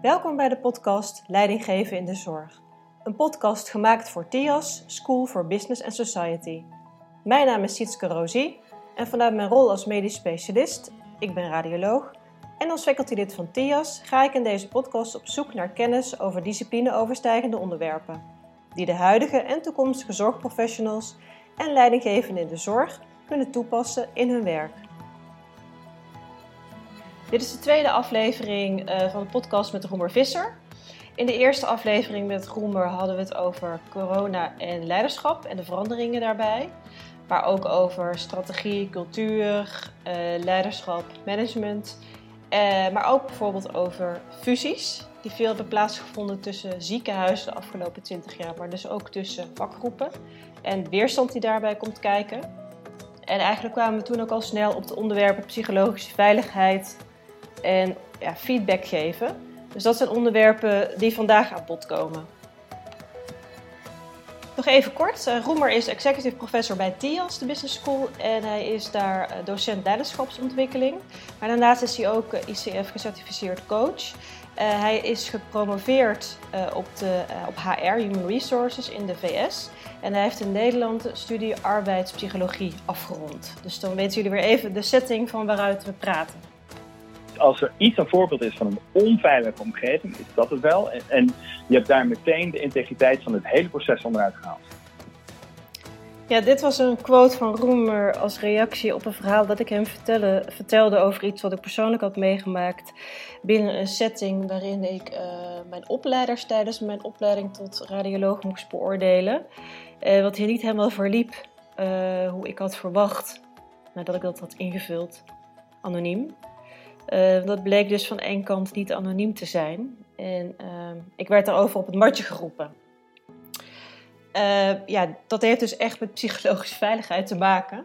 Welkom bij de podcast Leiding geven in de zorg. Een podcast gemaakt voor TIAS, School for Business and Society. Mijn naam is Sietske Rosie en vanuit mijn rol als medisch specialist, ik ben radioloog, en als facultylid van TIAS ga ik in deze podcast op zoek naar kennis over disciplineoverstijgende onderwerpen, die de huidige en toekomstige zorgprofessionals en leidinggevenden in de zorg kunnen toepassen in hun werk. Dit is de tweede aflevering uh, van de podcast met Roemer Visser. In de eerste aflevering met Roemer hadden we het over corona en leiderschap en de veranderingen daarbij. Maar ook over strategie, cultuur, uh, leiderschap, management. Uh, maar ook bijvoorbeeld over fusies, die veel hebben plaatsgevonden tussen ziekenhuizen de afgelopen 20 jaar, maar dus ook tussen vakgroepen. En weerstand die daarbij komt kijken. En eigenlijk kwamen we toen ook al snel op de onderwerpen psychologische veiligheid, en ja, feedback geven. Dus dat zijn onderwerpen die vandaag aan bod komen. Nog even kort. Uh, Roemer is executive professor bij TIAS, de Business School. En hij is daar uh, docent leiderschapsontwikkeling. Maar daarnaast is hij ook uh, ICF gecertificeerd coach. hij is gepromoveerd op, de, op HR, Human Resources, in de VS. En hij heeft in Nederland de studie arbeidspsychologie afgerond. Dus dan weten jullie weer even de setting van waaruit we praten als er iets een voorbeeld is van een onveilige omgeving, is dat het wel. En, je hebt daar meteen de integriteit van het hele proces onderuit gehaald. Ja, dit was een quote van Roemer als reactie op een verhaal dat ik hem vertelde, vertelde over iets wat ik persoonlijk had meegemaakt binnen een setting waarin ik uh, mijn opleiders tijdens mijn opleiding tot radioloog moest beoordelen. Uh, wat hier niet helemaal verliep uh, hoe ik had verwacht nadat ik dat had ingevuld, anoniem. Uh, dat bleek dus van één kant niet anoniem te zijn. En uh, ik werd daarover op het matje geroepen. Uh, ja, dat heeft dus echt met psychologische veiligheid te maken.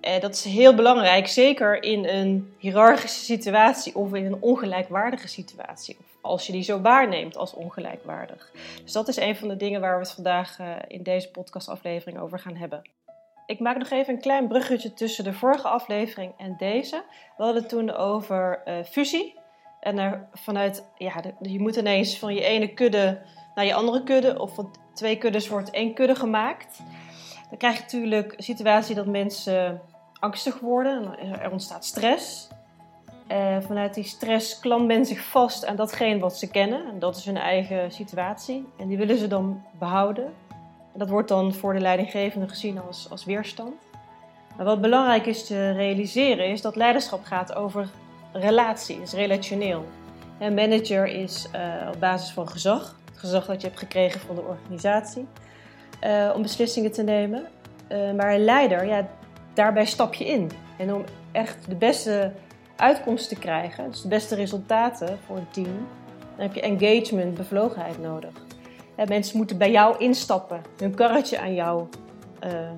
Uh, dat is heel belangrijk, zeker in een hiërarchische situatie of in een ongelijkwaardige situatie. Of als je die zo waarneemt als ongelijkwaardig. Dus dat is een van de dingen waar we het vandaag in deze podcastaflevering over gaan hebben. Ik maak nog even een klein bruggetje tussen de vorige aflevering en deze. We hadden het toen over uh, fusie. En er vanuit, ja, je moet ineens van je ene kudde naar je andere kudde, of van twee kuddes wordt één kudde gemaakt. Dan krijg je natuurlijk een situatie dat mensen angstig worden. Er ontstaat stress. Uh, vanuit die stress klampt men zich vast aan datgene wat ze kennen. En dat is hun eigen situatie. En die willen ze dan behouden. Dat wordt dan voor de leidinggevende gezien als, als weerstand. Maar wat belangrijk is te realiseren is dat leiderschap gaat over relatie, is relationeel. Een manager is uh, op basis van gezag, het gezag dat je hebt gekregen van de organisatie, uh, om beslissingen te nemen. Uh, maar een leider, ja, daarbij stap je in. En om echt de beste uitkomst te krijgen, dus de beste resultaten voor het team, dan heb je engagement, bevlogenheid nodig mensen moeten bij jou instappen, hun karretje aan jou uh,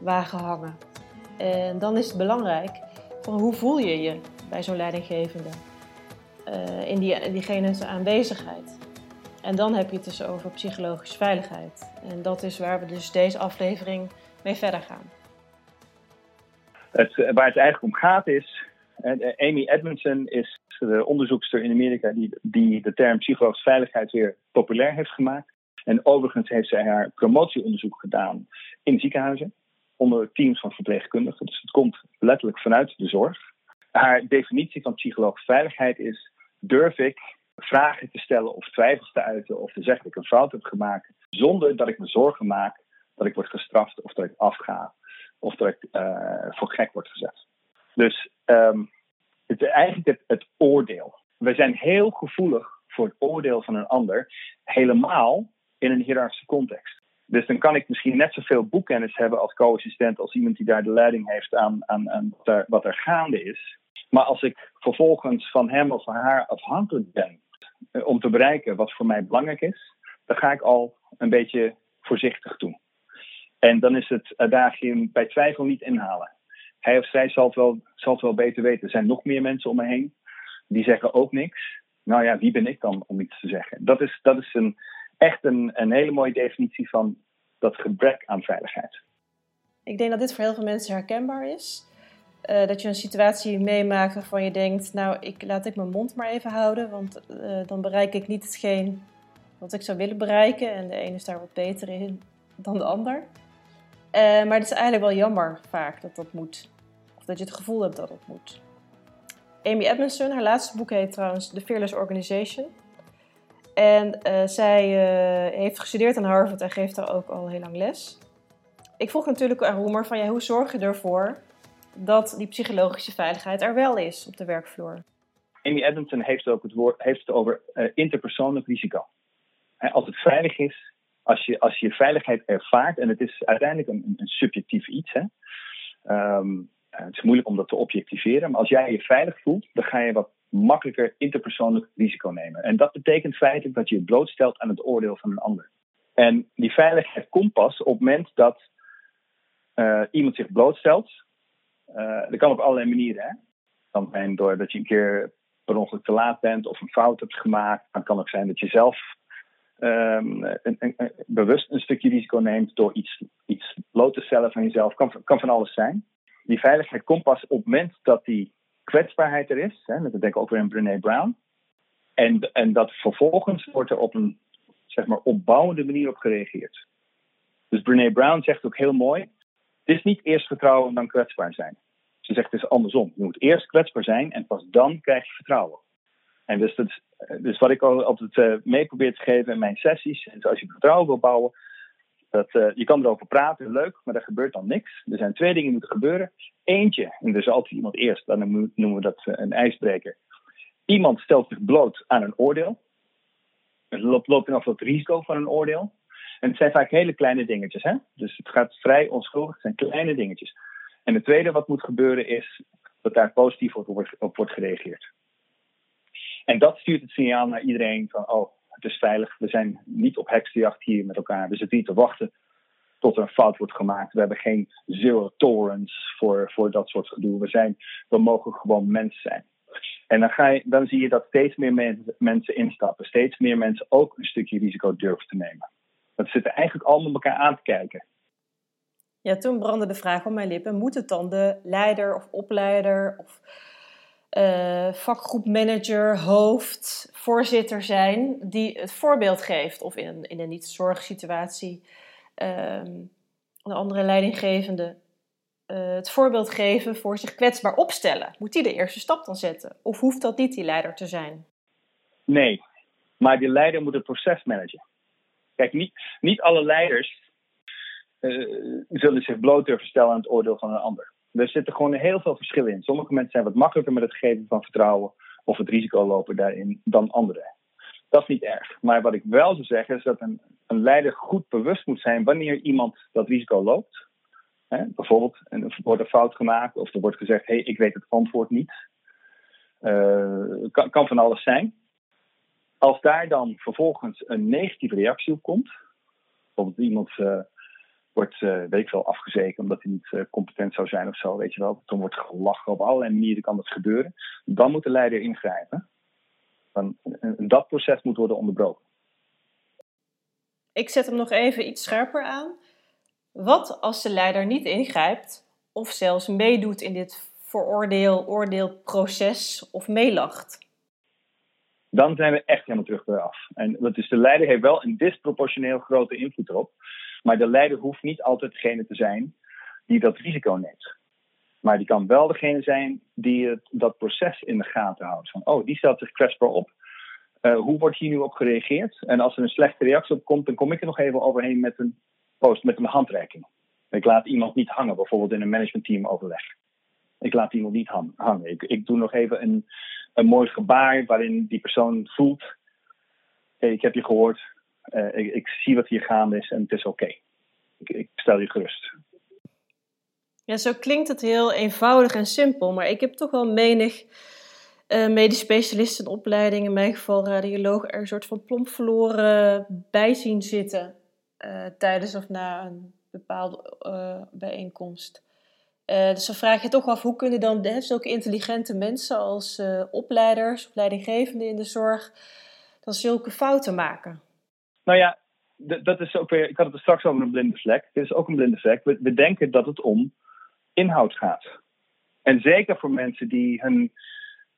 wagen hangen. En dan is het belangrijk van hoe voel je je bij zo'n leidinggevende uh, in, die, in diegene aanwezigheid. En dan heb je het dus over psychologische veiligheid. En dat is waar we dus deze aflevering mee verder gaan. Het, waar het eigenlijk om gaat is, Amy Edmondson is de onderzoekster in Amerika die, die de term psychologische veiligheid weer populair heeft gemaakt. En overigens heeft zij haar promotieonderzoek gedaan in ziekenhuizen onder teams van verpleegkundigen. Dus het komt letterlijk vanuit de zorg. Haar definitie van psychologische veiligheid is: durf ik vragen te stellen of twijfels te uiten of te zeggen dat ik een fout heb gemaakt, zonder dat ik me zorgen maak dat ik word gestraft of dat ik afga of dat ik uh, voor gek word gezet. Dus um, het eigenlijk het, het oordeel. We zijn heel gevoelig voor het oordeel van een ander, helemaal in een hiërarchische context. Dus dan kan ik misschien net zoveel boekkennis hebben als co-assistent als iemand die daar de leiding heeft aan, aan, aan wat, er, gaande is. Maar als ik vervolgens van hem of van haar afhankelijk ben eh, om te bereiken wat voor mij belangrijk is, dan ga ik al een beetje voorzichtig doen. En dan is het adagium bij twijfel niet inhalen. Hij of zij zal het, wel, zal het wel beter weten. Er zijn nog meer mensen om me heen die zeggen ook niks. Nou ja, wie ben ik dan om iets te zeggen? Dat is, dat is een, echt een, een hele mooie definitie van dat gebrek aan veiligheid. Ik denk dat dit voor heel veel mensen herkenbaar is. Uh, dat je een situatie meemaakt waarvan je denkt, nou, ik, laat ik mijn mond maar even houden, want uh, dan bereik ik niet hetgeen wat ik zou willen bereiken. En de ene is daar wat beter in dan de ander. Uh, maar het is eigenlijk wel jammer vaak dat dat moet. Of dat je het gevoel hebt dat het moet. Amy Edmondson, haar laatste boek heet trouwens The Fearless Organization. En zij heeft gestudeerd aan Harvard en geeft daar ook al heel lang les. Ik vroeg natuurlijk aan Roemer van, ja, hoe zorg je ervoor dat die psychologische veiligheid er wel is op de werkvloer. Amy Edmondson heeft ook het, woord, heeft het over uh, interpersoonlijk risico. als het veilig is, als je, als je veiligheid ervaart, en het is uiteindelijk een, een subjectief iets, hè, ehm, eh, het is moeilijk om dat te objectiveren, maar als jij je veilig voelt, dan ga je wat makkelijker interpersoonlijk risico nemen. En dat betekent feitelijk dat je je blootstelt aan het oordeel van een ander. En die veiligheid komt pas op het moment dat uh, iemand zich blootstelt uh, dat kan op allerlei manieren. Hè? Het kan zijn doordat je een keer per ongeluk te laat bent of een fout hebt gemaakt. Het kan ook zijn dat je zelf um, een, een, bewust een stukje risico neemt door iets, iets bloot te stellen van jezelf. Kan, kan van alles zijn. Die veiligheid komt pas op het moment dat die kwetsbaarheid er is. Hè? Dat denk ik ook weer in Brené Brown. En, en dat vervolgens wordt er op een zeg maar, opbouwende manier op gereageerd. Dus Brené Brown zegt ook heel mooi: het is niet eerst vertrouwen dan kwetsbaar zijn. Ze zegt het is andersom. Je moet eerst kwetsbaar zijn en pas dan krijg je vertrouwen. En dus, dat, dus wat ik altijd uh, mee probeer te geven in mijn sessies, als je vertrouwen wil bouwen, dat, uh, je kan erover praten, leuk, maar er gebeurt dan niks. Er zijn twee dingen die moeten gebeuren. Eentje, en er is altijd iemand eerst, dan noemen we dat uh, een ijsbreker. Iemand stelt zich bloot aan een oordeel. Het loopt, loopt af het risico van een oordeel. En het zijn vaak hele kleine dingetjes. Hè? Dus het gaat vrij onschuldig. Het zijn kleine dingetjes. En het tweede wat moet gebeuren is dat daar positief op wordt, op wordt gereageerd. En dat stuurt het signaal naar iedereen van, oh, het is veilig. We zijn niet op heksenjacht hier met elkaar. We zitten niet te wachten tot er een fout wordt gemaakt. We hebben geen zero tolerance voor, voor dat soort gedoe. We, zijn, we mogen gewoon mens zijn. En dan, ga je, dan zie je dat steeds meer mensen instappen. Steeds meer mensen ook een stukje risico durven te nemen. Dat zitten eigenlijk allemaal elkaar aan te kijken. Ja, toen brandde de vraag op mijn lippen: moet het dan de leider of opleider of uh, vakgroepmanager, hoofd, voorzitter zijn die het voorbeeld geeft? Of in, in een niet-zorgsituatie um, een andere leidinggevende uh, het voorbeeld geven voor zich kwetsbaar opstellen? Moet die de eerste stap dan zetten? Of hoeft dat niet die leider te zijn? Nee, maar die leider moet het proces managen. Kijk, niet, niet alle leiders uh, zullen zich bloot durven stellen aan het oordeel van een ander. Er zitten gewoon heel veel verschillen in. Sommige mensen zijn wat makkelijker met het geven van vertrouwen of het risico lopen daarin dan anderen. Dat is niet erg. Maar wat ik wel zou zeggen is dat een, een leider goed bewust moet zijn wanneer iemand dat risico loopt. Bijvoorbeeld, er wordt een fout gemaakt of er wordt gezegd: hé, hey, ik weet het antwoord niet. Uh, kan, kan van alles zijn. Als daar dan vervolgens een negatieve reactie op komt, bijvoorbeeld iemand uh, wordt, uh, weet ik wel, afgezeken omdat hij niet uh, competent zou zijn of zo, weet je wel, dan wordt gelachen op allerlei manieren kan dat gebeuren, dan moet de leider ingrijpen. Dan, dat proces moet worden onderbroken. Ik zet hem nog even iets scherper aan. Wat als de leider niet ingrijpt of zelfs meedoet in dit veroordeel, oordeelproces of meelacht? dan zijn we echt helemaal terug bij af. En dat is, de leider heeft wel een disproportioneel grote invloed erop. Maar de leider hoeft niet altijd degene te zijn die dat risico neemt. Maar die kan wel degene zijn die het, dat proces in de gaten houdt. Van, oh, die stelt zich kwetsbaar op. Uh, hoe wordt hier nu op gereageerd? En als er een slechte reactie op komt, dan kom ik er nog even overheen met een post, met een handreiking. Ik laat iemand niet hangen, bijvoorbeeld in een managementteam overleg. Ik laat iemand niet hangen. Ik, ik doe nog even een, een mooi gebaar waarin die persoon voelt: hey, ik heb je gehoord, ik, ik, zie wat hier gaande is en het is oké. Ik, ik, stel je gerust. Ja, zo klinkt het heel eenvoudig en simpel, maar ik heb toch wel menig uh, medisch specialisten in opleiding, in mijn geval radioloog, er een soort van plomp verloren bij zien zitten uh, tijdens of na een bepaalde bijeenkomst. Dus dan vraag je toch af, hoe kunnen dan hè, zulke intelligente mensen als opleiders of leidinggevenden in de zorg dan zulke fouten maken? Nou ja, dat is ook weer, ik had het er straks over een blinde vlek. Dit is ook een blinde vlek. We, denken dat het om inhoud gaat. En zeker voor mensen die hun,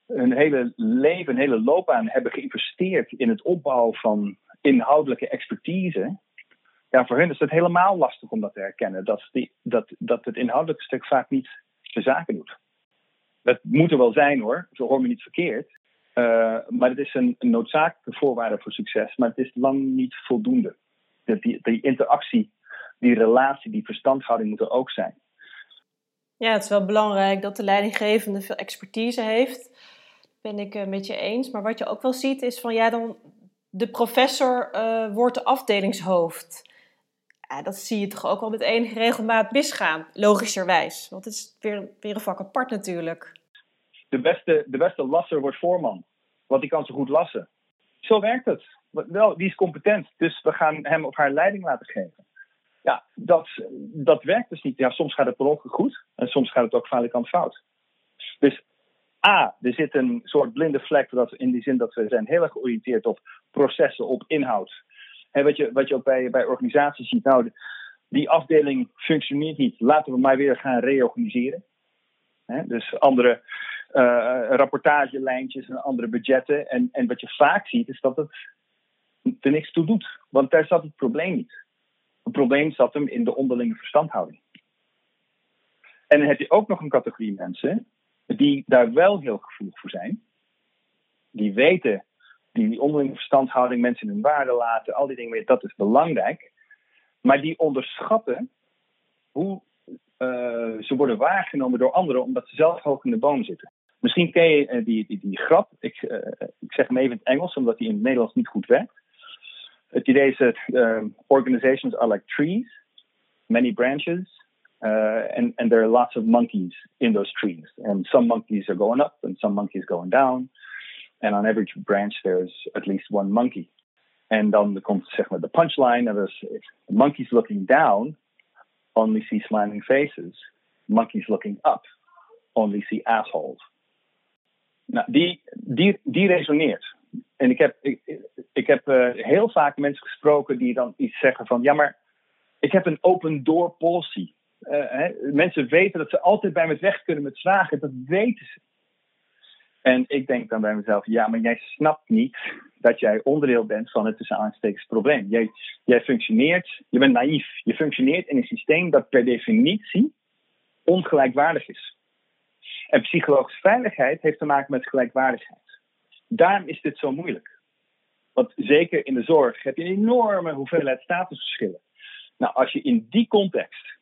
hun hele leven, hun hele loopbaan hebben geïnvesteerd in het opbouwen van inhoudelijke expertise. Ja, voor hen is het helemaal lastig om dat te herkennen. Dat, die, dat, dat het inhoudelijke stuk vaak niet de zaken doet. Dat moet er wel zijn hoor, zo hoor me niet verkeerd. Uh, maar het is een, een, noodzakelijke voorwaarde voor succes, maar het is lang niet voldoende. Die, die interactie, die relatie, die verstandhouding moet er ook zijn. Ja, het is wel belangrijk dat de leidinggevende veel expertise heeft. Dat ben ik een beetje eens. Maar wat je ook wel ziet is van ja, dan de professor uh, wordt de afdelingshoofd. Ja, dat zie je toch ook wel met enige regelmaat misgaan, logischerwijs. Want het is weer, weer een vak apart natuurlijk. De beste, de beste lasser wordt voorman, want die kan zo goed lassen. Zo werkt het. Wel, die is competent, dus we gaan hem of haar leiding laten geven. Ja, dat, dat werkt dus niet. Ja, soms gaat het per ongeluk goed en soms gaat het ook vaak fout. Dus A, er zit een soort blinde vlek in die zin dat we zijn heel erg georiënteerd op processen, op inhoud. En wat, je, wat je ook bij, bij organisaties ziet, nou, die afdeling functioneert niet. Laten we maar weer gaan reorganiseren. dus andere rapportagelijntjes en andere budgetten. En, en wat je vaak ziet, is dat het er niks toe doet. Want daar zat het probleem niet. Het probleem zat hem in de onderlinge verstandhouding. En dan heb je ook nog een categorie mensen die daar wel heel gevoelig voor zijn. Die weten, die, die onderlinge verstandhouding, mensen hun waarde laten, al die dingen, dat is belangrijk. Maar die onderschatten hoe uh, ze worden waargenomen door anderen, omdat ze zelf hoog in de boom zitten. Misschien ken je uh, die, die, die, grap, ik, uh, ik zeg hem even in het Engels, omdat die in het Nederlands niet goed werkt. Het idee is dat um, organizations are like trees, many branches, Uh, and, and there are lots of monkeys in those trees. And some monkeys are going up and some monkeys going down. And on every branch, there's at least one monkey. And dan komt zeg maar de punchline. Dat is, monkeys looking down only see smiling faces. Monkeys looking up only see assholes. Nou, die, die, die resoneert. En ik heb, ik, ik heb uh, heel vaak mensen gesproken die dan iets zeggen van... Ja, maar ik heb een open door policy. Uh, hè, mensen weten dat ze altijd bij me weg kunnen met vragen. Dat weten ze. En ik denk dan bij mezelf, ja, maar jij snapt niet dat jij onderdeel bent van het tussen probleem. Jij, jij functioneert, je bent naïef. Je functioneert in een systeem dat per definitie ongelijkwaardig is. En psychologische veiligheid heeft te maken met gelijkwaardigheid. Daarom is dit zo moeilijk. Want zeker in de zorg heb je een enorme hoeveelheid statusverschillen. Nou, als je in die context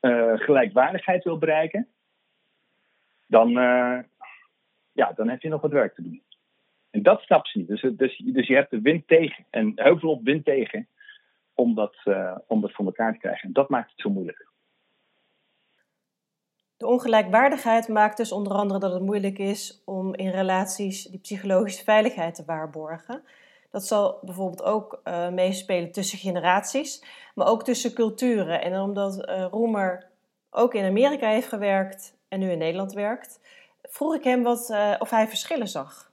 uh, gelijkwaardigheid wil bereiken, dan, uh, ja, dan heb je nog wat werk te doen. En dat snapt ze niet. Dus, dus, dus je hebt de wind tegen en veel op wind tegen om dat, uh, om dat voor elkaar te krijgen. En dat maakt het zo moeilijk. De ongelijkwaardigheid maakt dus onder andere dat het moeilijk is om in relaties die psychologische veiligheid te waarborgen. Dat zal bijvoorbeeld ook uh, meespelen tussen generaties, maar ook tussen culturen. En omdat uh, Roemer ook in Amerika heeft gewerkt en nu in Nederland werkt, vroeg ik hem wat, uh, of hij verschillen zag.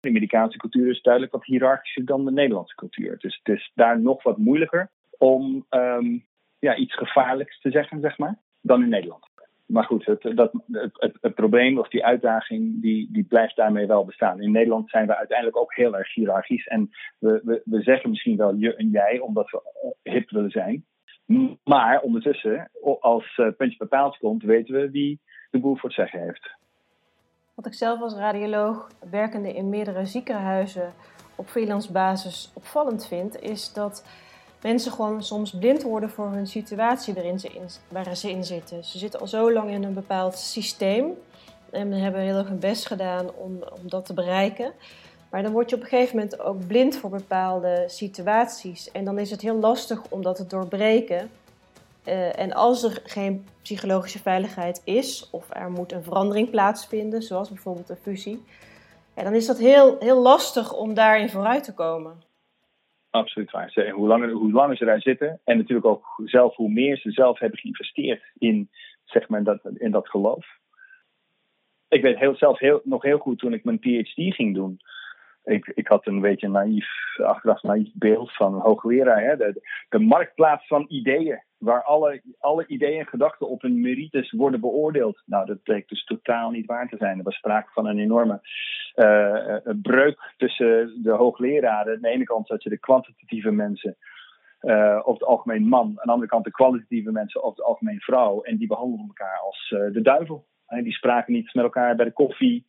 De Amerikaanse cultuur is duidelijk wat hiërarchischer dan de Nederlandse cultuur. Dus het is daar nog wat moeilijker om um, ja, iets gevaarlijks te zeggen, zeg maar, dan in Nederland maar goed, het, dat, het, het, probleem of die uitdaging, die, die blijft daarmee wel bestaan. In Nederland zijn we uiteindelijk ook heel erg hiërarchisch. En we, we, we zeggen misschien wel je en jij, omdat we hip willen zijn. Maar ondertussen, als uh, puntje bepaald komt, weten we wie de boel voor het zeggen heeft. Wat ik zelf als radioloog, werkende in meerdere ziekenhuizen op freelance basis opvallend vind, is dat mensen gewoon soms blind worden voor hun situatie waarin ze in, waar ze in zitten. Ze zitten al zo lang in een bepaald systeem en hebben heel erg hun best gedaan om, om dat te bereiken. Maar dan word je op een gegeven moment ook blind voor bepaalde situaties. En dan is het heel lastig om dat te doorbreken. Uh, en als er geen psychologische veiligheid is, of er moet een verandering plaatsvinden, zoals bijvoorbeeld een fusie, dan is dat heel, heel lastig om daarin vooruit te komen. Absoluut waar. Hoe langer, hoe langer ze daar zitten en natuurlijk ook zelf hoe meer ze zelf hebben geïnvesteerd in, zeg maar, dat, in dat geloof. Ik weet heel, zelf heel, nog heel goed toen ik mijn PhD ging doen. Ik, ik had een beetje een naïef, achteraf naïef beeld van hoogleraar. Hè? De, de marktplaats van ideeën, waar alle, alle ideeën en gedachten op hun merites worden beoordeeld. Nou, dat bleek dus totaal niet waar te zijn. Er was sprake van een enorme uh, breuk tussen de hoogleraren. Aan de ene kant had je de kwantitatieve mensen. Uh, over het algemeen man. Aan de andere kant de kwalitatieve mensen over het algemeen vrouw. En die behandelden elkaar als de duivel. die spraken niet met elkaar bij de koffie.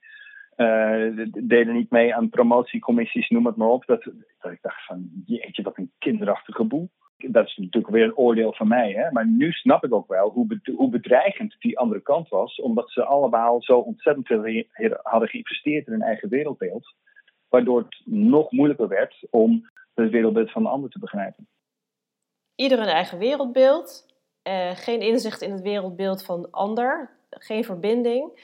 Uh, deden niet mee aan promotiecommissies, noem het maar op. Dat, dat ik dacht van, jeetje, wat een kinderachtige boel. Dat is natuurlijk weer een oordeel van mij. Hè? Maar nu snap ik ook wel hoe, hoe bedreigend die andere kant was. Omdat ze allemaal zo ontzettend veel hadden geïnvesteerd in hun eigen wereldbeeld. Waardoor het nog moeilijker werd om het wereldbeeld van de ander te begrijpen. Ieder een eigen wereldbeeld. Uh, geen inzicht in het wereldbeeld van de ander. Geen verbinding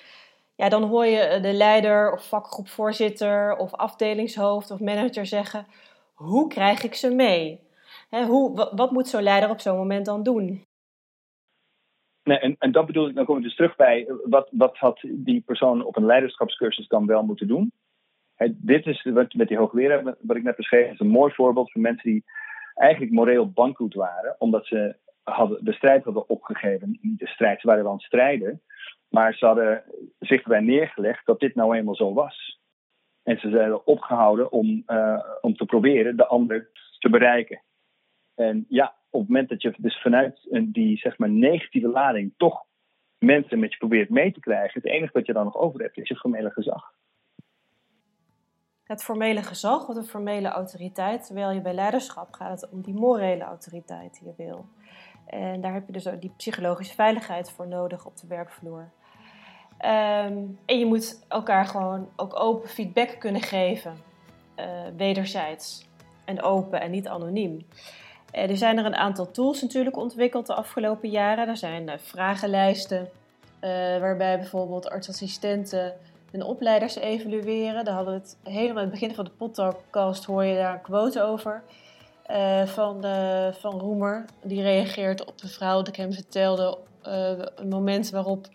ja, dan hoor je de leider of vakgroepvoorzitter of afdelingshoofd of manager zeggen: hoe krijg ik ze mee? hoe, wat moet zo'n leider op zo'n moment dan doen? Nee, en, en dat bedoel ik, dan kom ik dus terug bij, wat, wat had die persoon op een leiderschapscursus dan wel moeten doen? dit is wat met die hoogleraar, wat ik net beschreef, is een mooi voorbeeld van mensen die eigenlijk moreel bankroet waren, omdat ze hadden, de strijd hadden opgegeven. De strijd, ze waren wel aan het strijden, maar ze hadden zich erbij neergelegd dat dit nou eenmaal zo was. En ze zijn opgehouden om, uh, om te proberen de ander te bereiken. En ja, op het moment dat je dus vanuit die zeg maar negatieve lading toch mensen met je probeert mee te krijgen, het enige wat je dan nog over hebt is je formele gezag. Het formele gezag of de formele autoriteit, terwijl je bij leiderschap gaat het om die morele autoriteit die je wil. En daar heb je dus die psychologische veiligheid voor nodig op de werkvloer. Ehm, en je moet elkaar gewoon ook open feedback kunnen geven, uh, wederzijds. En open en niet anoniem. Uh, er zijn er een aantal tools natuurlijk ontwikkeld de afgelopen jaren. Er zijn uh, vragenlijsten, waarbij bijvoorbeeld artsassistenten hun opleiders evalueren. Daar hadden we het helemaal aan het begin van de podcast hoor je daar een quote over. van, van Roemer. Die reageert op de vrouw dat ik hem vertelde. een moment waarop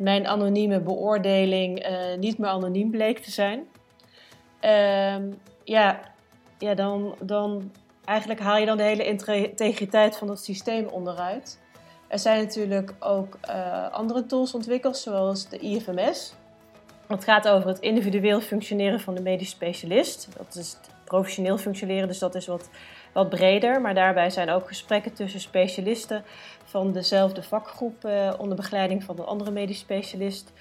mijn anonieme beoordeling uh, niet meer anoniem bleek te zijn. Uh, ja, ja dan, dan eigenlijk haal je dan de hele integriteit van het systeem onderuit. Er zijn natuurlijk ook uh, andere tools ontwikkeld, zoals de IFMS. Het gaat over het individueel functioneren van de medisch specialist. Dat is professioneel functioneren, dus dat is wat, wat breder. Maar daarbij zijn ook gesprekken tussen specialisten van dezelfde vakgroep uh, onder begeleiding van een andere medisch specialist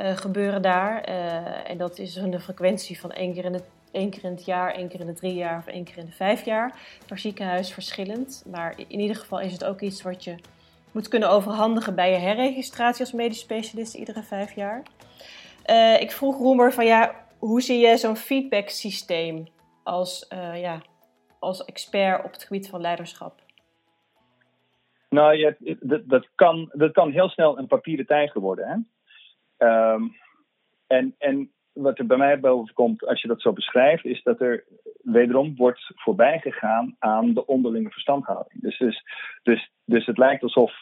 uh, gebeuren daar. Uh, en dat is een frequentie van één keer, in het, één keer in het jaar, één keer in de drie jaar of één keer in de vijf jaar. Per ziekenhuis verschillend. Maar in ieder geval is het ook iets wat je moet kunnen overhandigen bij je herregistratie als medisch specialist iedere vijf jaar. ik vroeg Roemer van ja, hoe zie je zo'n feedback systeem als, ja, als expert op het gebied van leiderschap? Nou, dat, dat, kan, dat kan heel snel een papieren tijger worden. Hè? Um, en, en wat er bij mij boven komt als je dat zo beschrijft, is dat er wederom wordt voorbij gegaan aan de onderlinge verstandhouding. Dus, dus, dus, dus het lijkt alsof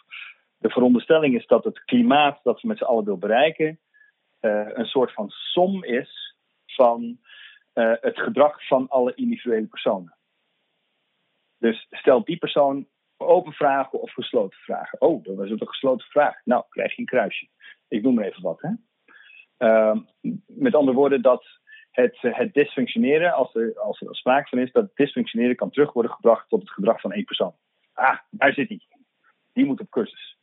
de veronderstelling is dat het klimaat dat we met z'n allen willen bereiken, uh, een soort van som is van uh, het gedrag van alle individuele personen. Dus stel die persoon open vragen of gesloten vragen. Oh, dat was een gesloten vraag. Nou, krijg je een kruisje. Ik noem maar even wat. Hè? Uh, met andere woorden, dat het, het dysfunctioneren, als er, als er sprake van is, dat dysfunctioneren kan terug worden gebracht tot het gedrag van één persoon. Ah, daar zit hij. Die moet op cursus.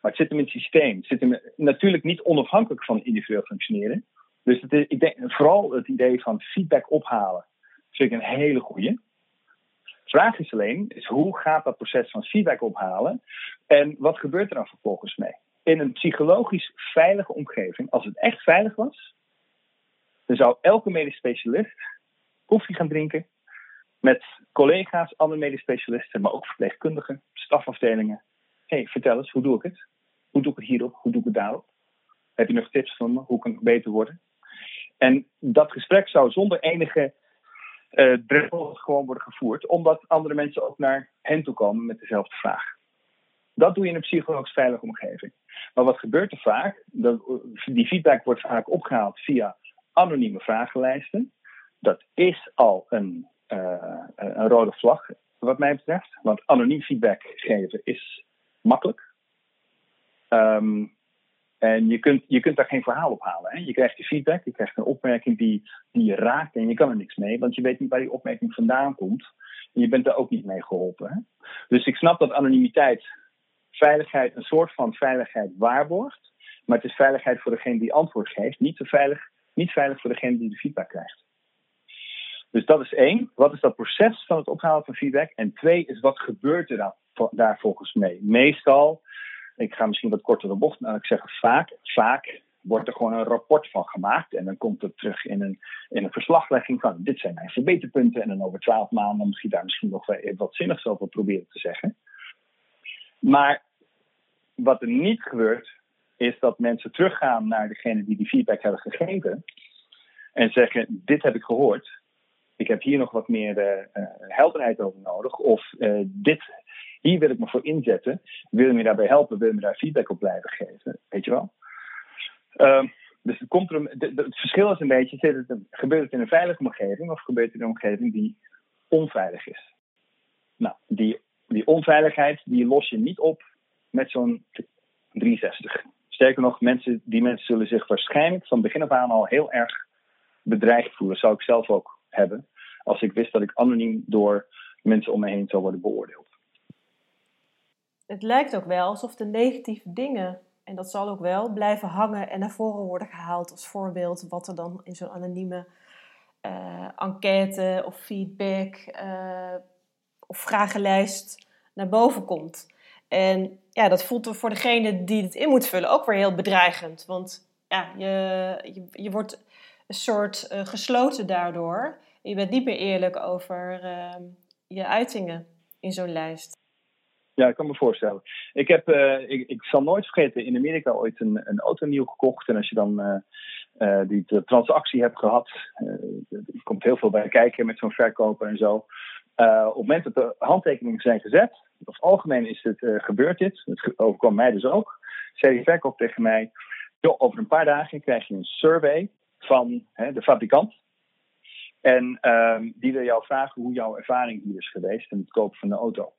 Maar het zit hem in het systeem. Het zit hem natuurlijk niet onafhankelijk van individueel functioneren. Dus het is, ik denk vooral het idee van feedback ophalen vind ik een hele goede vraag is alleen, is hoe gaat dat proces van feedback ophalen en wat gebeurt er dan vervolgens mee? In een psychologisch veilige omgeving, als het echt veilig was, dan zou elke medisch specialist koffie gaan drinken met collega's, andere medisch specialisten, maar ook verpleegkundigen, stafafdelingen. Hé, hey, vertel eens, hoe doe ik het? Hoe doe ik het hierop? Hoe doe ik het daarop? Heb je nog tips van me? Hoe kan ik beter worden? En dat gesprek zou zonder enige uh, drempels gewoon worden gevoerd, omdat andere mensen ook naar hen toe komen met dezelfde vraag. Dat doe je in een psychologisch veilige omgeving. Maar wat gebeurt er vaak? Dat, die feedback wordt vaak opgehaald via anonieme vragenlijsten. dat is al een, uh, een rode vlag, wat mij betreft. Want anoniem feedback geven is makkelijk. Um, en je kunt, je kunt daar geen verhaal op halen. Hè? Je krijgt je feedback, je krijgt een opmerking die, die je raakt en je kan er niks mee, want je weet niet waar die opmerking vandaan komt. En je bent er ook niet mee geholpen. Hè? Dus ik snap dat anonimiteit veiligheid, een soort van veiligheid waarborgt, maar het is veiligheid voor degene die antwoord geeft, niet, veilig, niet veilig voor degene die de feedback krijgt. Dus dat is één. Wat is dat proces van het ophalen van feedback? En twee is wat gebeurt er dan, daar volgens mee? Meestal ik ga misschien wat korter de bocht, ik zeg vaak, vaak wordt er gewoon een rapport van gemaakt. En dan komt het terug in een, in een verslaglegging van dit zijn mijn verbeterpunten. En dan over twaalf maanden moet je daar misschien nog wat zinnigs over proberen te zeggen. Maar wat er niet gebeurt, is dat mensen teruggaan naar degene die die feedback hebben gegeven. En zeggen, dit heb ik gehoord. Ik heb hier nog wat meer uh, helderheid over nodig. Of uh, dit hier wil ik me voor inzetten. Wil je me daarbij helpen? Wil je me daar feedback op blijven geven? Weet je wel? Uh, dus het, komt het verschil is een beetje: het, gebeurt het in een veilige omgeving of gebeurt het in een omgeving die onveilig is? Nou, die, die onveiligheid die los je niet op met zo'n 360. Sterker nog, mensen, die mensen zullen zich waarschijnlijk van begin af aan al heel erg bedreigd voelen. Zou ik zelf ook hebben. Als ik wist dat ik anoniem door mensen om me heen zou worden beoordeeld het lijkt ook wel alsof de negatieve dingen, en dat zal ook wel, blijven hangen en naar voren worden gehaald als voorbeeld wat er dan in zo'n anonieme uh, enquête of feedback uh, of vragenlijst naar boven komt. En ja, dat voelt voor degene die het in moet vullen ook weer heel bedreigend. Want ja, je, je, je wordt een soort uh, gesloten daardoor. Je bent niet meer eerlijk over je uitingen in zo'n lijst. Ja, ik kan me voorstellen. Ik, heb, uh, ik, ik zal nooit vergeten, in Amerika ooit een, een auto nieuw gekocht. En als je dan uh, uh, die transactie hebt gehad, er komt heel veel bij kijken met zo'n verkoper en zo. op het moment dat de handtekeningen zijn gezet, het algemeen is het gebeurd dit, het overkwam mij dus ook, zei die verkoper tegen mij, joh, over een paar dagen krijg je een survey van hè, de fabrikant. En ehm, die wil jou vragen hoe jouw ervaring hier is geweest in het kopen van de auto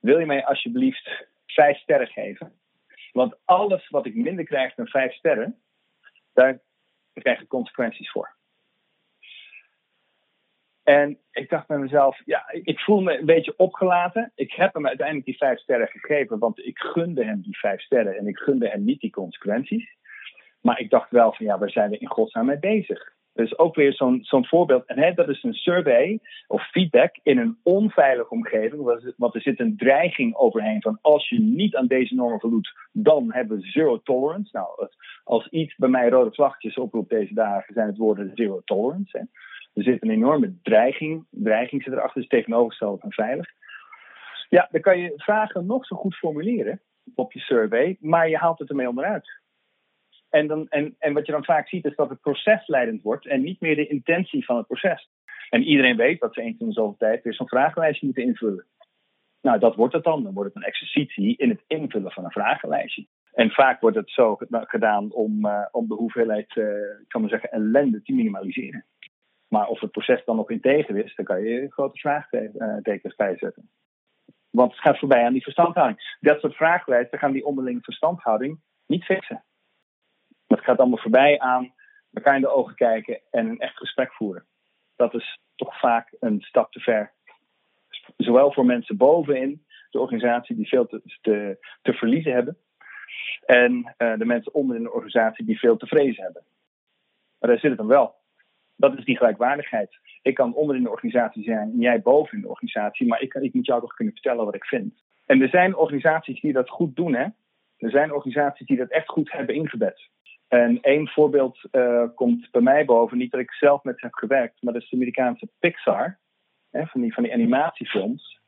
wil je mij alsjeblieft vijf sterren geven? Want alles wat ik minder krijg dan vijf sterren, daar krijg ik consequenties voor. En ik dacht bij mezelf, ja, ik voel me een beetje opgelaten. Ik heb hem uiteindelijk die vijf sterren gegeven, want ik gunde hem die vijf sterren en ik gunde hem niet die consequenties. Maar ik dacht wel van, ja, waar zijn we in godsnaam mee bezig? Dus ook weer zo'n voorbeeld. En hè, dat is een survey of feedback in een onveilige omgeving. Want er zit een dreiging overheen van als je niet aan deze normen voldoet, dan hebben we zero tolerance. Nou, als iets bij mij rode vlaggetjes oproept deze dagen, zijn het woorden zero tolerance. Hè. Er zit een enorme dreiging, dreiging zit erachter, dus tegenovergesteld van veilig. Ja, dan kan je vragen nog zo goed formuleren op je survey, maar je haalt het ermee onderuit. En, dan, en, en wat je dan vaak ziet is dat het proces leidend wordt en niet meer de intentie van het proces. En iedereen weet dat ze eens in de zoveel tijd weer zo'n vragenlijstje moeten invullen. Nou, dat wordt het dan. Dan wordt het een exercitie in het invullen van een vragenlijstje. En vaak wordt het zo gedaan om, uh, om de hoeveelheid, uh, kan maar zeggen, ellende te minimaliseren. Maar of het proces dan nog integer is, dan kan je grote vraagtekens bijzetten. Want het gaat voorbij aan die verstandhouding. Dat soort vragenlijsten gaan die onderlinge verstandhouding niet fixen. Het gaat allemaal voorbij aan elkaar in de ogen kijken en een echt gesprek voeren. Dat is toch vaak een stap te ver. Zowel voor mensen bovenin de organisatie die veel te, te, te verliezen hebben. En uh, de mensen onderin de organisatie die veel te vrezen hebben. Maar daar zit het dan wel. Dat is die gelijkwaardigheid. Ik kan onderin de organisatie zijn en jij boven in de organisatie, maar ik, kan, ik moet jou toch kunnen vertellen wat ik vind. En er zijn organisaties die dat goed doen, hè? Er zijn organisaties die dat echt goed hebben ingebed. En één voorbeeld uh, komt bij mij boven, niet dat ik zelf met heb gewerkt, maar dat is de Amerikaanse Pixar, hè, van, die, van die animatiefilms.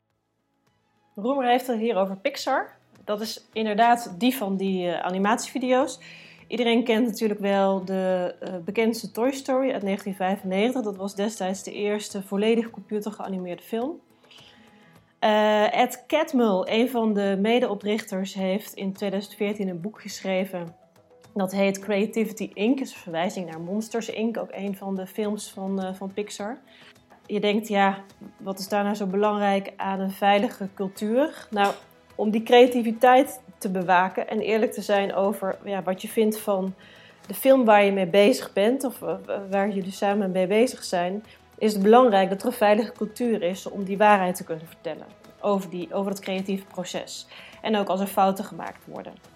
Roemer heeft het hier over Pixar. Dat is inderdaad die van die uh, animatievideo's. Iedereen kent natuurlijk wel de uh, bekendste Toy Story uit 1995. Dat was destijds de eerste volledig computergeanimeerde film. Ed Catmull, een van de medeoprichters, heeft in 2014 een boek geschreven Dat heet Creativity Inc. is een verwijzing naar Monsters Inc., ook een van de films van, uh, van Pixar. Je denkt, ja, wat is daar nou zo belangrijk aan een veilige cultuur? Nou, om die creativiteit te bewaken en eerlijk te zijn over ja, wat je vindt van de film waar je mee bezig bent, of uh, waar jullie samen mee bezig zijn, is het belangrijk dat er een veilige cultuur is om die waarheid te kunnen vertellen over, die, over het creatieve proces. En ook als er fouten gemaakt worden.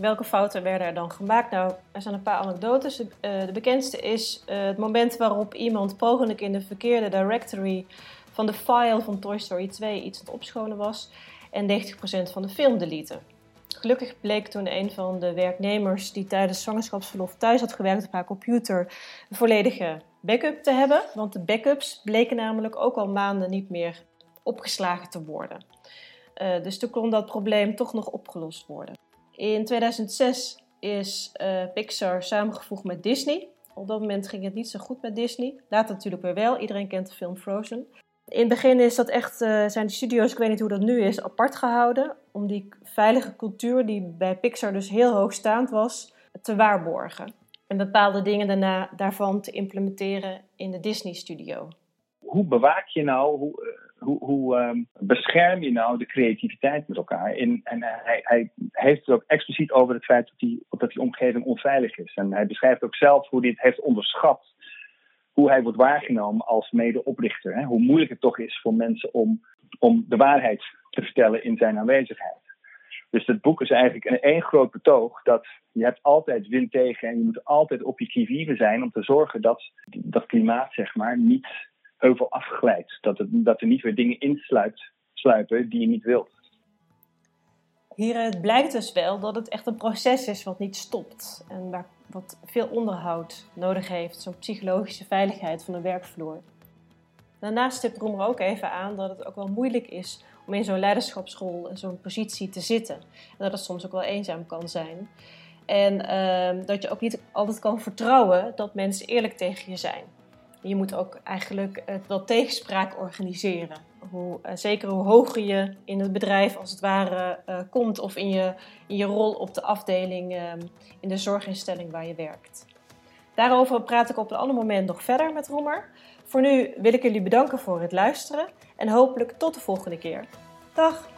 Welke fouten werden er dan gemaakt? Nou, er zijn een paar anekdotes. De, uh, de bekendste is uh, het moment waarop iemand mogelijk in de verkeerde directory van de file van Toy Story 2 iets aan het opschonen was en 90% van de film deleten. Gelukkig bleek toen een van de werknemers die tijdens zwangerschapsverlof thuis had gewerkt op haar computer een volledige backup te hebben. Want de backups bleken namelijk ook al maanden niet meer opgeslagen te worden. Uh, dus toen kon dat probleem toch nog opgelost worden. In 2006 is uh, Pixar samengevoegd met Disney. Op dat moment ging het niet zo goed met Disney. Later natuurlijk weer wel. Iedereen kent de film Frozen. In het begin is dat echt, uh, zijn de studio's, ik weet niet hoe dat nu is, apart gehouden. Om die veilige cultuur, die bij Pixar dus heel hoogstaand was, te waarborgen. En bepaalde dingen daarna, daarvan te implementeren in de Disney-studio. Hoe bewaak je nou, hoe, hoe, hoe um, bescherm je nou de creativiteit met elkaar? In, en hij, hij, heeft het ook expliciet over het feit dat die, dat die omgeving onveilig is. En hij beschrijft ook zelf hoe hij het heeft onderschat. Hoe hij wordt waargenomen als medeoprichter. Hè? Hoe moeilijk het toch is voor mensen om, om de waarheid te vertellen in zijn aanwezigheid. Dus het boek is eigenlijk een één groot betoog dat je hebt altijd wind tegen en je moet altijd op je zijn om te zorgen dat dat klimaat zeg maar niet heuvel afglijdt. Dat, het, dat er niet weer dingen insluipen die je niet wilt. Hieruit blijkt dus wel dat het echt een proces is wat niet stopt. En waar, wat veel onderhoud nodig heeft, zo'n psychologische veiligheid van de werkvloer. Daarnaast stipt Roemer ook even aan dat het ook wel moeilijk is om in zo'n leiderschapsschool in zo'n positie te zitten. En dat het soms ook wel eenzaam kan zijn. En uh, dat je ook niet altijd kan vertrouwen dat mensen eerlijk tegen je zijn. Je moet ook eigenlijk uh, wel tegenspraak organiseren. Hoe, uh, zeker hoe hoger je in het bedrijf als het ware uh, komt of in je, in je rol op de afdeling in de zorginstelling waar je werkt. Daarover praat ik op een ander moment nog verder met Roemer. Voor nu wil ik jullie bedanken voor het luisteren en hopelijk tot de volgende keer. Dag!